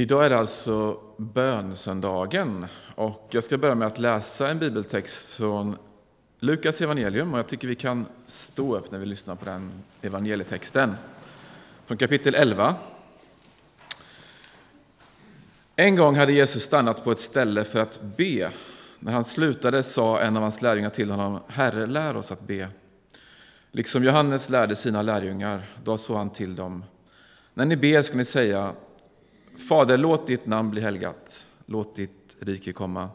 Idag är det alltså bönsöndagen och jag ska börja med att läsa en bibeltext från Lukas evangelium och jag tycker vi kan stå upp när vi lyssnar på den evangelietexten. Från kapitel 11. En gång hade Jesus stannat på ett ställe för att be. När han slutade sa en av hans lärjungar till honom, Herre, lär oss att be. Liksom Johannes lärde sina lärjungar, då sa han till dem, när ni ber ska ni säga Fader, låt ditt namn bli helgat, låt ditt rike komma.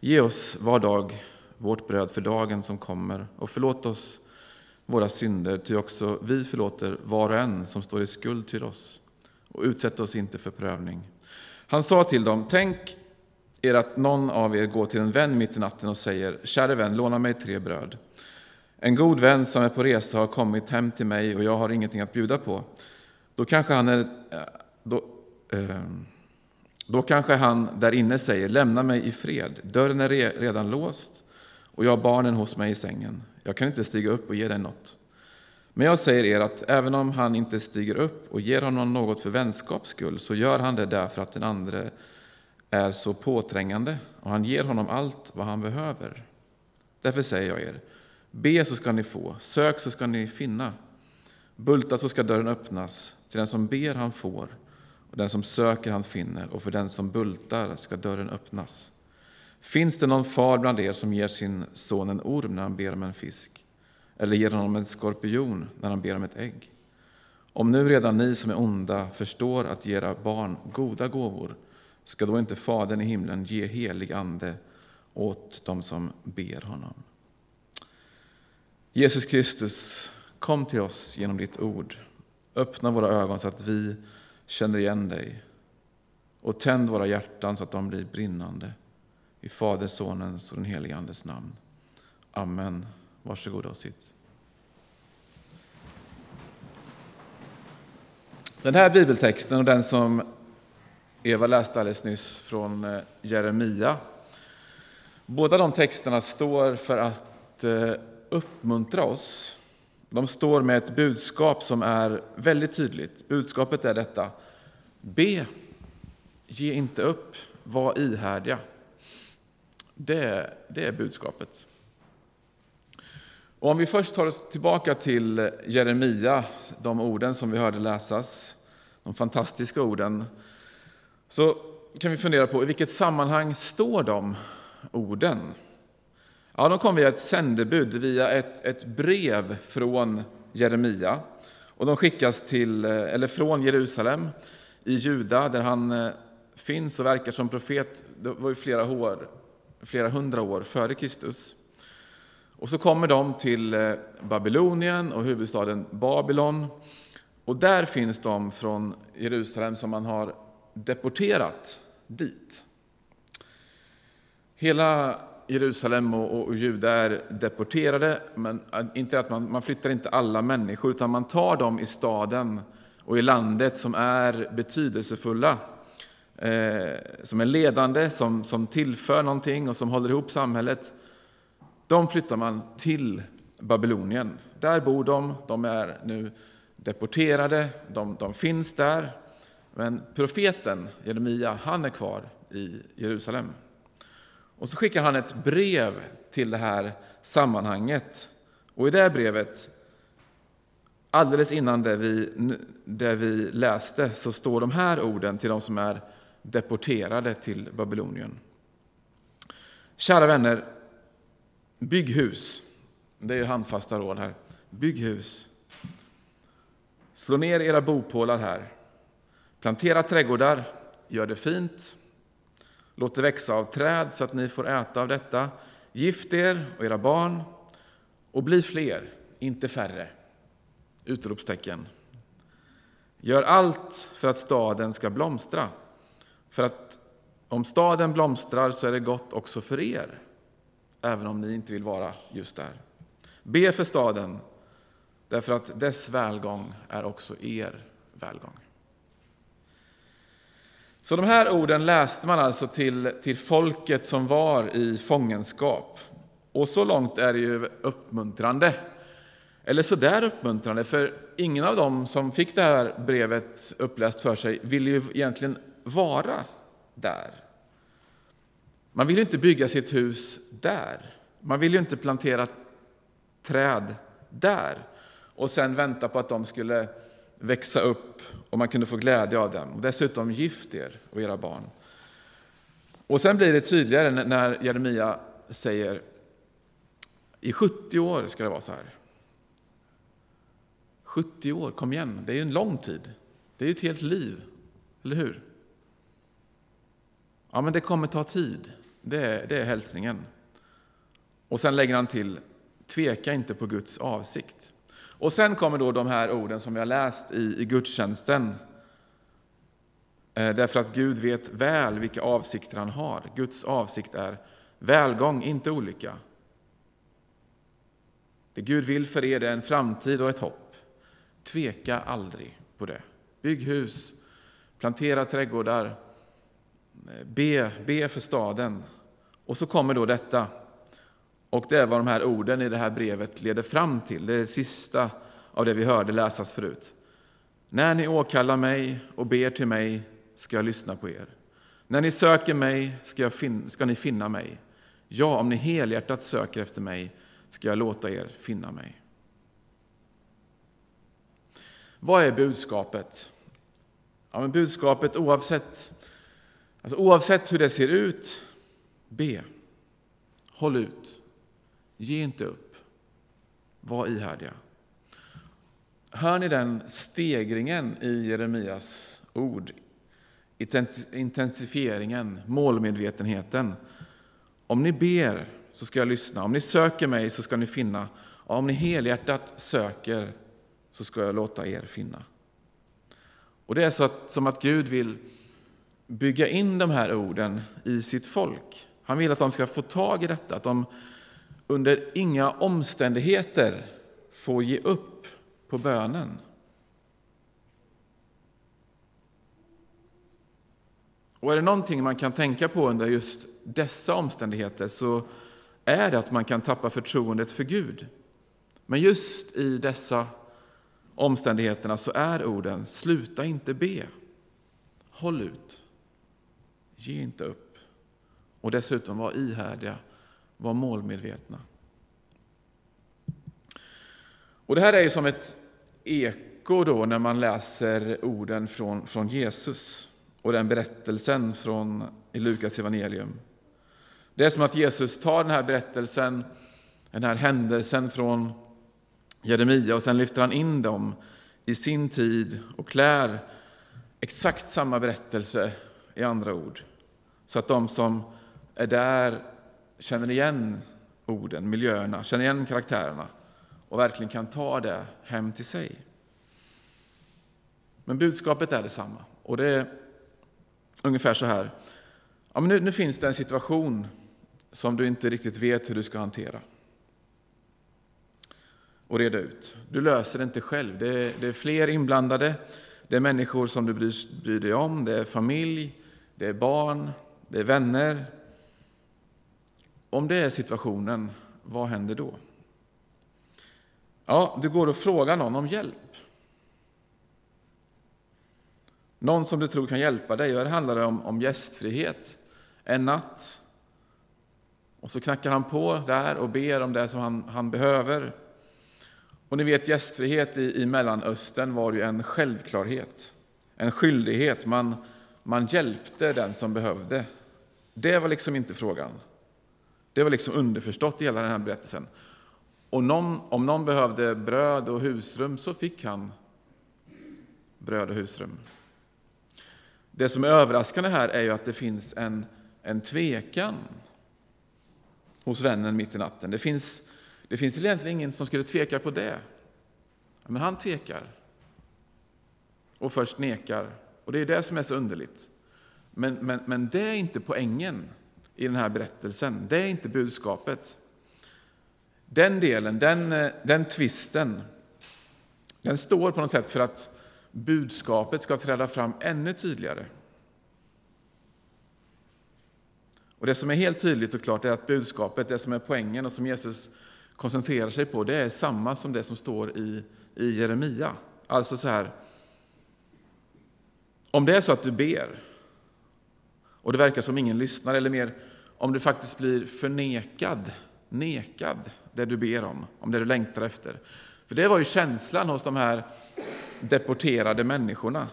Ge oss var dag vårt bröd för dagen som kommer och förlåt oss våra synder, ty också vi förlåter var och en som står i skuld till oss. Och utsätt oss inte för prövning. Han sa till dem, tänk er att någon av er går till en vän mitt i natten och säger, käre vän, låna mig tre bröd. En god vän som är på resa har kommit hem till mig och jag har ingenting att bjuda på. Då kanske han är, eh, då, Ehm, då kanske han där inne säger, lämna mig i fred. Dörren är redan låst och jag har barnen hos mig i sängen. Jag kan inte stiga upp och ge dig något. Men jag säger er att även om han inte stiger upp och ger honom något för vänskaps skull, så gör han det därför att den andre är så påträngande och han ger honom allt vad han behöver. Därför säger jag er, be så ska ni få, sök så ska ni finna, bulta så ska dörren öppnas, till den som ber han får, och den som söker han finner, och för den som bultar ska dörren öppnas. Finns det någon far bland er som ger sin son en orm när han ber om en fisk, eller ger honom en skorpion när han ber om ett ägg? Om nu redan ni som är onda förstår att ge era barn goda gåvor, ska då inte Fadern i himlen ge helig ande åt dem som ber honom? Jesus Kristus, kom till oss genom ditt ord. Öppna våra ögon så att vi känner igen dig. Och tänd våra hjärtan så att de blir brinnande. I Fader, Sonens och den helige Andes namn. Amen. Varsågoda och sitt. Den här bibeltexten och den som Eva läste alldeles nyss från eh, Jeremia. Båda de texterna står för att eh, uppmuntra oss de står med ett budskap som är väldigt tydligt. Budskapet är detta. Be, ge inte upp, var ihärdiga. Det, det är budskapet. Och om vi först tar oss tillbaka till Jeremia, de orden som vi hörde läsas, de fantastiska orden, så kan vi fundera på i vilket sammanhang står de orden? Ja, de kom via ett sändebud, via ett, ett brev från Jeremia. Och de skickas till, eh, eller från Jerusalem i Juda, där han eh, finns och verkar som profet. Det var ju flera, år, flera hundra år före Kristus. Och så kommer de till eh, Babylonien och huvudstaden Babylon. Och där finns de från Jerusalem som man har deporterat dit. Hela Jerusalem och, och, och Juda är deporterade, men äh, inte att man, man flyttar inte alla människor, utan man tar dem i staden och i landet som är betydelsefulla, eh, som är ledande, som, som tillför någonting och som håller ihop samhället. De flyttar man till Babylonien. Där bor de, de är nu deporterade, de, de finns där. Men profeten Jeremia, han är kvar i Jerusalem. Och så skickar han ett brev till det här sammanhanget. Och i det brevet, alldeles innan det vi, det vi läste, så står de här orden till de som är deporterade till Babylonien. Kära vänner, bygg hus. Det är handfasta råd här. Bygg hus. Slå ner era bopålar här. Plantera trädgårdar, gör det fint Låt det växa av träd så att ni får äta av detta. Gift er och era barn och bli fler, inte färre. Utropstecken. Gör allt för att staden ska blomstra. För att om staden blomstrar så är det gott också för er, även om ni inte vill vara just där. Be för staden, därför att dess välgång är också er välgång. Så de här orden läste man alltså till, till folket som var i fångenskap. Och så långt är det ju uppmuntrande. Eller sådär uppmuntrande, för ingen av dem som fick det här brevet uppläst för sig ville ju egentligen vara där. Man vill ju inte bygga sitt hus där. Man vill ju inte plantera träd där och sen vänta på att de skulle växa upp och man kunde få glädje av dem. Och dessutom gift er och era barn. Och sen blir det tydligare när Jeremia säger i 70 år ska det vara så här. 70 år, kom igen, det är ju en lång tid. Det är ju ett helt liv, eller hur? Ja, men det kommer ta tid. Det är, det är hälsningen. Och sen lägger han till, tveka inte på Guds avsikt. Och sen kommer då de här orden som vi har läst i, i gudstjänsten. Eh, därför att Gud vet väl vilka avsikter han har. Guds avsikt är välgång, inte olycka. Det Gud vill för er är en framtid och ett hopp. Tveka aldrig på det. Bygg hus, plantera trädgårdar, eh, be, be för staden. Och så kommer då detta. Och det är vad de här orden i det här brevet leder fram till. Det det sista av det vi hörde läsas förut. När ni åkallar mig och ber till mig ska jag lyssna på er. När ni söker mig ska, jag fin ska ni finna mig. Ja, om ni helhjärtat söker efter mig ska jag låta er finna mig. Vad är budskapet? Ja, men budskapet oavsett, alltså oavsett hur det ser ut, be. Håll ut. Ge inte upp. Var ihärdiga. Hör ni den stegringen i Jeremias ord? Intensifieringen, målmedvetenheten. Om ni ber så ska jag lyssna. Om ni söker mig så ska ni finna. Och om ni helhjärtat söker så ska jag låta er finna. Och Det är så att, som att Gud vill bygga in de här orden i sitt folk. Han vill att de ska få tag i detta, att de under inga omständigheter får ge upp på bönen. Och är det någonting man kan tänka på under just dessa omständigheter så är det att man kan tappa förtroendet för Gud. Men just i dessa omständigheterna så är orden sluta inte be, håll ut, ge inte upp och dessutom var ihärdiga, var målmedvetna. Och Det här är ju som ett eko då när man läser orden från, från Jesus och den berättelsen från i Lukas evangelium. Det är som att Jesus tar den här berättelsen, den här händelsen från Jeremia och sen lyfter han in dem i sin tid och klär exakt samma berättelse i andra ord. Så att de som är där känner igen orden, miljöerna, känner igen karaktärerna och verkligen kan ta det hem till sig. Men budskapet är detsamma. Och det är ungefär så här. Ja, men nu, nu finns det en situation som du inte riktigt vet hur du ska hantera och reda ut. Du löser det inte själv. Det är, det är fler inblandade. Det är människor som du bryr, bryr dig om. Det är familj, det är barn, det är vänner. Om det är situationen, vad händer då? Ja, du går och frågar någon om hjälp. Någon som du tror kan hjälpa dig. Här handlar om, om gästfrihet. En natt. Och så knackar han på där och ber om det som han, han behöver. Och ni vet, gästfrihet i, i Mellanöstern var ju en självklarhet, en skyldighet. Man, man hjälpte den som behövde. Det var liksom inte frågan. Det var liksom underförstått i hela den här berättelsen. Och någon, om någon behövde bröd och husrum så fick han bröd och husrum. Det som är överraskande här är ju att det finns en, en tvekan hos vännen mitt i natten. Det finns, det finns egentligen ingen som skulle tveka på det. Men han tvekar och först nekar. Och det är det som är så underligt. Men, men, men det är inte poängen i den här berättelsen. Det är inte budskapet. Den delen, den, eh, den tvisten, den står på något sätt för att budskapet ska träda fram ännu tydligare. Och Det som är helt tydligt och klart är att budskapet, det som är poängen och som Jesus koncentrerar sig på, det är samma som det som står i, i Jeremia. Alltså så här, om det är så att du ber och det verkar som ingen lyssnar, eller mer om du faktiskt blir förnekad, nekad det du ber om, om det du längtar efter. För det var ju känslan hos de här deporterade människorna.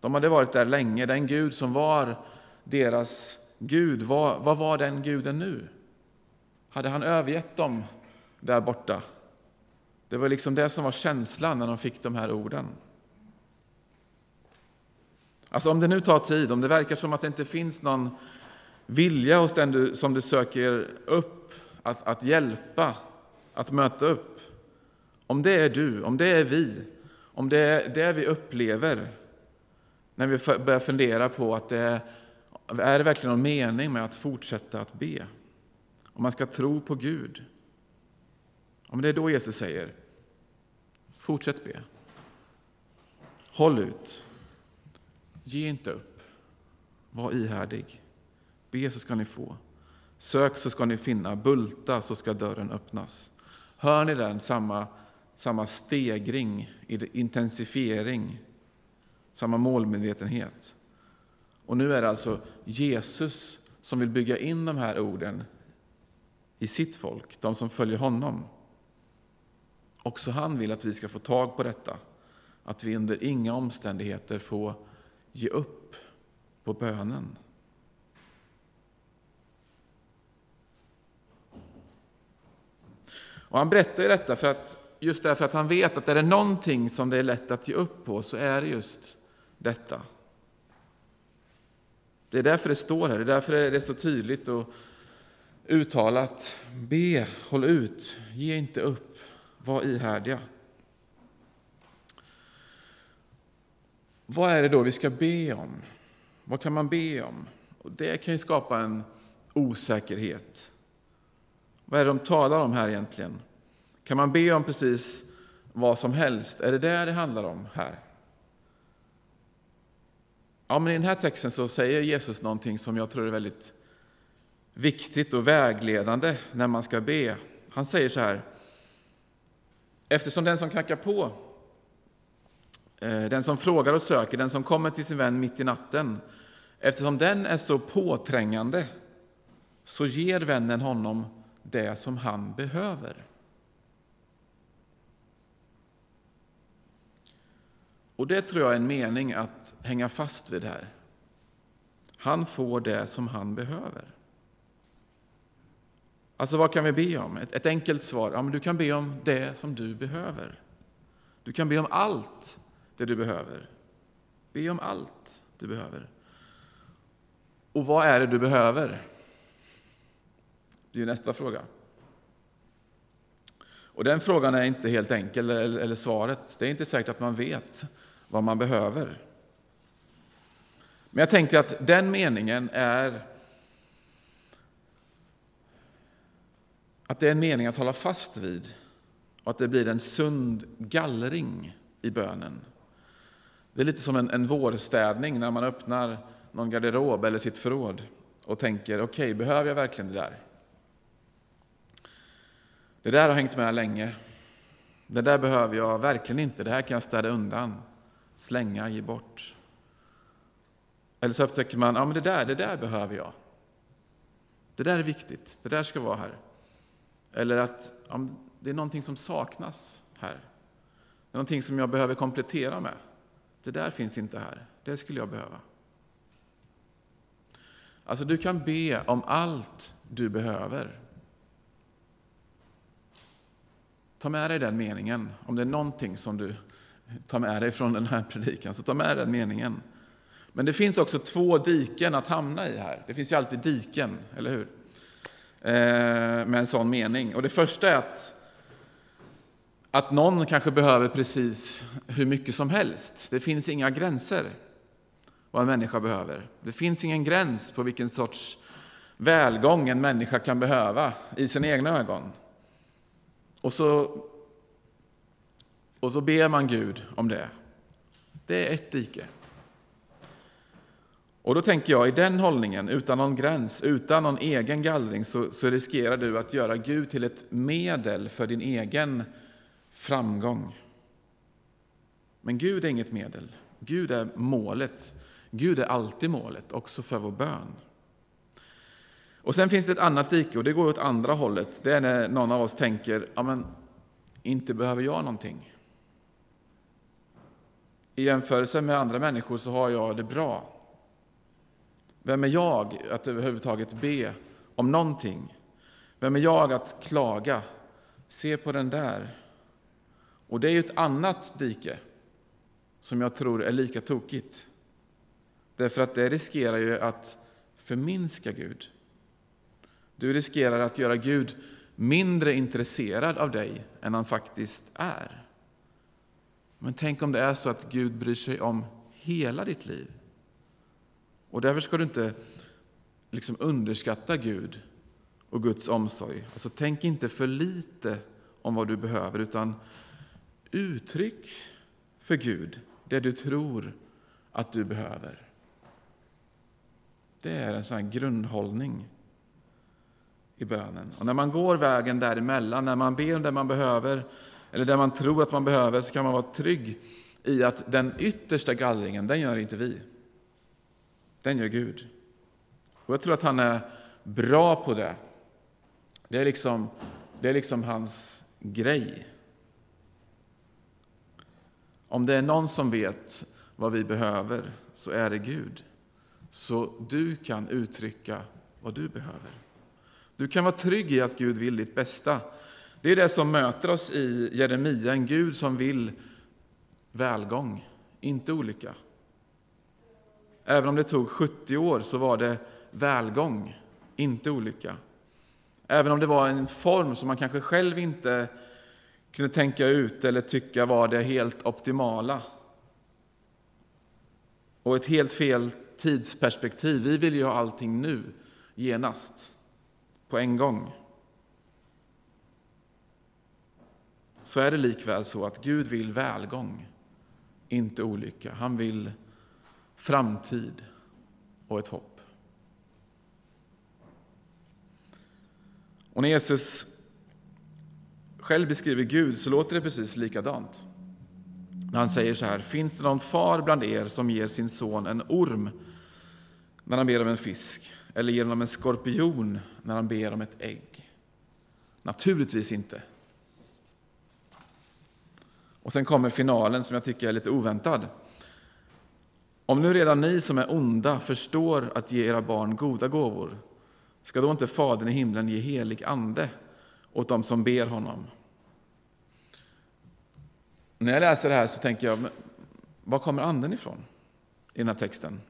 De hade varit där länge. Den Gud som var deras Gud, vad, vad var den guden nu? Hade han övergett dem där borta? Det var liksom det som var känslan när de fick de här orden. Alltså om det nu tar tid, om det verkar som att det inte finns någon vilja hos den du, som du söker upp att, att hjälpa, att möta upp. Om det är du, om det är vi, om det är det vi upplever när vi börjar fundera på att det är, är det verkligen någon mening med att fortsätta att be? Om man ska tro på Gud. Om det är då Jesus säger, fortsätt be. Håll ut. Ge inte upp. Var ihärdig. Be så ska ni få. Sök så ska ni finna. Bulta så ska dörren öppnas. Hör ni den? Samma, samma stegring, intensifiering, samma målmedvetenhet. Och nu är det alltså Jesus som vill bygga in de här orden i sitt folk, de som följer honom. Också han vill att vi ska få tag på detta, att vi under inga omständigheter får ge upp på bönen. Och han berättar ju detta för att, just därför att han vet att är det någonting som det är lätt att ge upp på så är det just detta. Det är därför det står här, det är därför det är så tydligt och uttalat. Be, håll ut, ge inte upp, var ihärdiga. Vad är det då vi ska be om? Vad kan man be om? Och det kan ju skapa en osäkerhet. Vad är det de talar om här egentligen? Kan man be om precis vad som helst? Är det det det handlar om här? Ja, men I den här texten så säger Jesus någonting som jag tror är väldigt viktigt och vägledande när man ska be. Han säger så här. Eftersom den som knackar på, Eh, den som frågar och söker, den som kommer till sin vän mitt i natten, eftersom den är så påträngande så ger vännen honom det som han behöver. Och det tror jag är en mening att hänga fast vid här. Han får det som han behöver. Alltså vad kan vi be om? Ett, ett enkelt svar, ja, men du kan be om det som du behöver. Du kan be om allt det du behöver. Be om allt du behöver. Och vad är det du behöver? Det är nästa fråga. Och den frågan är inte helt enkel, eller, eller svaret. Det är inte säkert att man vet vad man behöver. Men jag tänker att den meningen är att det är en mening att hålla fast vid och att det blir en sund gallring i bönen. Det är lite som en, en vårstädning när man öppnar någon garderob eller sitt förråd och tänker, okej, okay, behöver jag verkligen det där? Det där har hängt med länge. Det där behöver jag verkligen inte. Det här kan jag städa undan, slänga, ge bort. Eller så upptäcker man, ja men det där, det där behöver jag. Det där är viktigt, det där ska vara här. Eller att ja, det är någonting som saknas här. Det är någonting som jag behöver komplettera med. Det där finns inte här, det skulle jag behöva. Alltså du kan be om allt du behöver. Ta med dig den meningen. Om det är någonting som du tar med dig från den här predikan, så ta med den meningen. Men det finns också två diken att hamna i här. Det finns ju alltid diken, eller hur? Eh, med en sån mening. Och det första är att, att någon kanske behöver precis hur mycket som helst. Det finns inga gränser vad en människa behöver. Det finns ingen gräns på vilken sorts välgång en människa kan behöva i sina egna ögon. Och så, och så ber man Gud om det. Det är ett dike. Och då tänker jag, i den hållningen, utan någon gräns, utan någon egen gallring, så, så riskerar du att göra Gud till ett medel för din egen framgång. Men Gud är inget medel. Gud är målet. Gud är alltid målet, också för vår bön. Och sen finns det ett annat dike och det går åt andra hållet. Det är när någon av oss tänker, ja men inte behöver jag någonting. I jämförelse med andra människor så har jag det bra. Vem är jag att överhuvudtaget be om någonting? Vem är jag att klaga? Se på den där. Och det är ju ett annat dike som jag tror är lika tokigt. Därför att det riskerar ju att förminska Gud. Du riskerar att göra Gud mindre intresserad av dig än han faktiskt är. Men tänk om det är så att Gud bryr sig om hela ditt liv. Och därför ska du inte liksom underskatta Gud och Guds omsorg. Alltså, tänk inte för lite om vad du behöver, utan uttryck för Gud det du tror att du behöver. Det är en sån grundhållning i bönen. Och när man går vägen däremellan, när man ber om det man behöver, eller det man tror att man behöver, så kan man vara trygg i att den yttersta gallringen, den gör inte vi. Den gör Gud. Och jag tror att han är bra på det. Det är liksom, det är liksom hans grej. Om det är någon som vet vad vi behöver så är det Gud. Så du kan uttrycka vad du behöver. Du kan vara trygg i att Gud vill ditt bästa. Det är det som möter oss i Jeremia, en Gud som vill välgång, inte olycka. Även om det tog 70 år så var det välgång, inte olycka. Även om det var en form som man kanske själv inte kunde tänka ut eller tycka var det helt optimala. Och ett helt fel tidsperspektiv. Vi vill ju ha allting nu, genast, på en gång. Så är det likväl så att Gud vill välgång, inte olycka. Han vill framtid och ett hopp. Och när Jesus själv beskriver Gud så låter det precis likadant. När han säger så här, finns det någon far bland er som ger sin son en orm när han ber om en fisk, eller ger honom en skorpion när han ber om ett ägg? Naturligtvis inte. Och sen kommer finalen som jag tycker är lite oväntad. Om nu redan ni som är onda förstår att ge era barn goda gåvor, ska då inte Fadern i himlen ge helig ande åt dem som ber honom? När jag läser det här så tänker jag, var kommer anden ifrån i den här texten?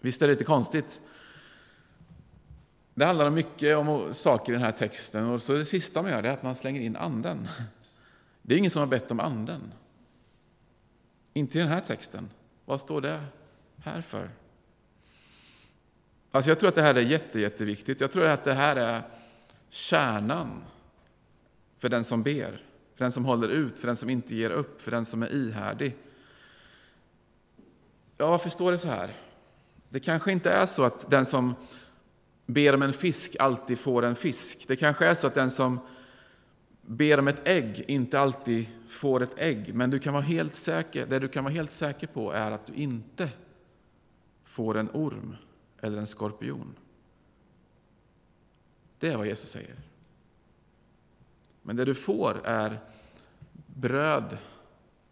Visst är det lite konstigt? Det handlar mycket om saker i den här texten och så det sista man gör är att man slänger in anden. Det är ingen som har bett om anden. Inte i den här texten. Vad står det här för? Alltså jag tror att det här är jätte, jätteviktigt. Jag tror att det här är kärnan för den som ber, för den som håller ut, för den som inte ger upp, för den som är ihärdig. Ja, varför står det så här? Det kanske inte är så att den som ber om en fisk alltid får en fisk. Det kanske är så att den som ber om ett ägg inte alltid får ett ägg. Men du kan vara helt säker, det du kan vara helt säker på är att du inte får en orm eller en skorpion. Det är vad Jesus säger. Men det du får är bröd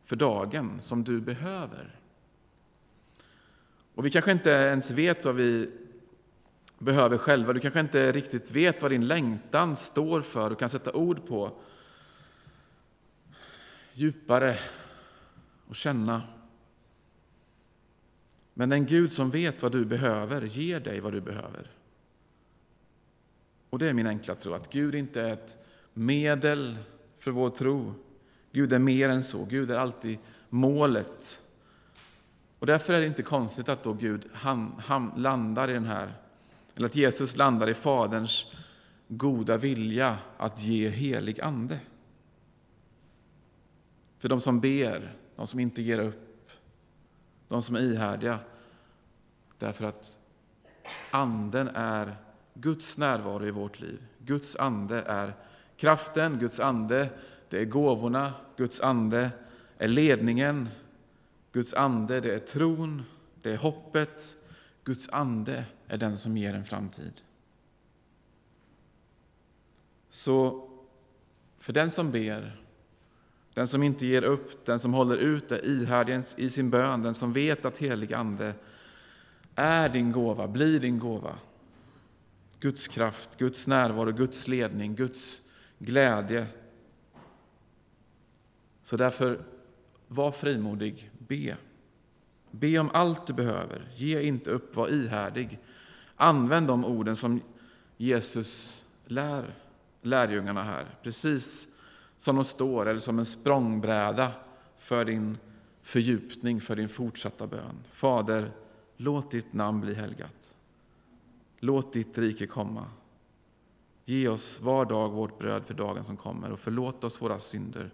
för dagen som du behöver. Och vi kanske inte ens vet vad vi behöver själva. Du kanske inte riktigt vet vad din längtan står för och kan sätta ord på djupare och känna. Men den Gud som vet vad du behöver ger dig vad du behöver. Och det är min enkla tro, att Gud inte är ett medel för vår tro. Gud är mer än så. Gud är alltid målet. Och därför är det inte konstigt att då Gud han, han landar i den här, eller att Jesus landar i Faderns goda vilja att ge helig ande. För de som ber, de som inte ger upp, de som är ihärdiga. Därför att Anden är Guds närvaro i vårt liv. Guds ande är kraften, Guds ande det är gåvorna, Guds ande är ledningen, Guds ande det är tron, Det är hoppet, Guds ande är den som ger en framtid. Så för den som ber, den som inte ger upp, den som håller ut är ihärdig i sin bön, den som vet att helig ande är din gåva, blir din gåva. Guds kraft, Guds närvaro, Guds ledning, Guds glädje. Så därför, var frimodig, be. Be om allt du behöver, ge inte upp, var ihärdig. Använd de orden som Jesus lär lärjungarna här, precis som de står, eller som en språngbräda för din fördjupning, för din fortsatta bön. Fader, låt ditt namn bli helgat. Låt ditt rike komma. Ge oss var dag vårt bröd för dagen som kommer och förlåt oss våra synder.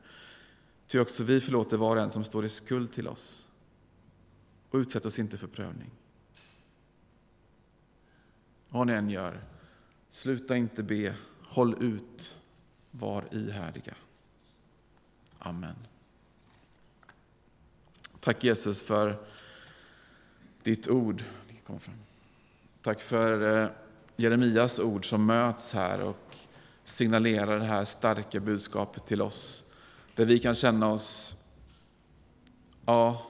Ty också vi förlåter var och en som står i skuld till oss. Och utsätt oss inte för prövning. Vad ni än gör, sluta inte be Håll ut, var ihärdiga. Amen. Tack Jesus för ditt ord. Tack för eh, Jeremias ord som möts här och signalerar det här starka budskapet till oss. Där vi kan känna oss, ja,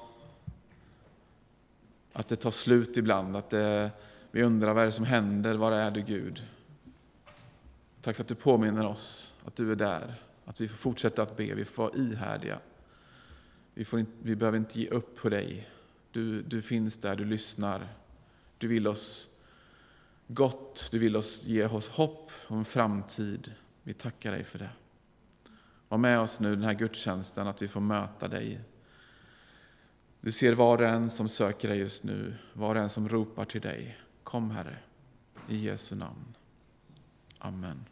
att det tar slut ibland. Att det, vi undrar vad är det som händer, var är du Gud? Tack för att du påminner oss att du är där, att vi får fortsätta att be, vi får vara ihärdiga. Vi, får inte, vi behöver inte ge upp på dig. Du, du finns där, du lyssnar. Du vill oss gott, du vill oss ge oss hopp om framtid. Vi tackar dig för det. Var med oss nu den här gudstjänsten, att vi får möta dig. Du ser var och en som söker dig just nu, var och en som ropar till dig. Kom Herre, i Jesu namn. Amen.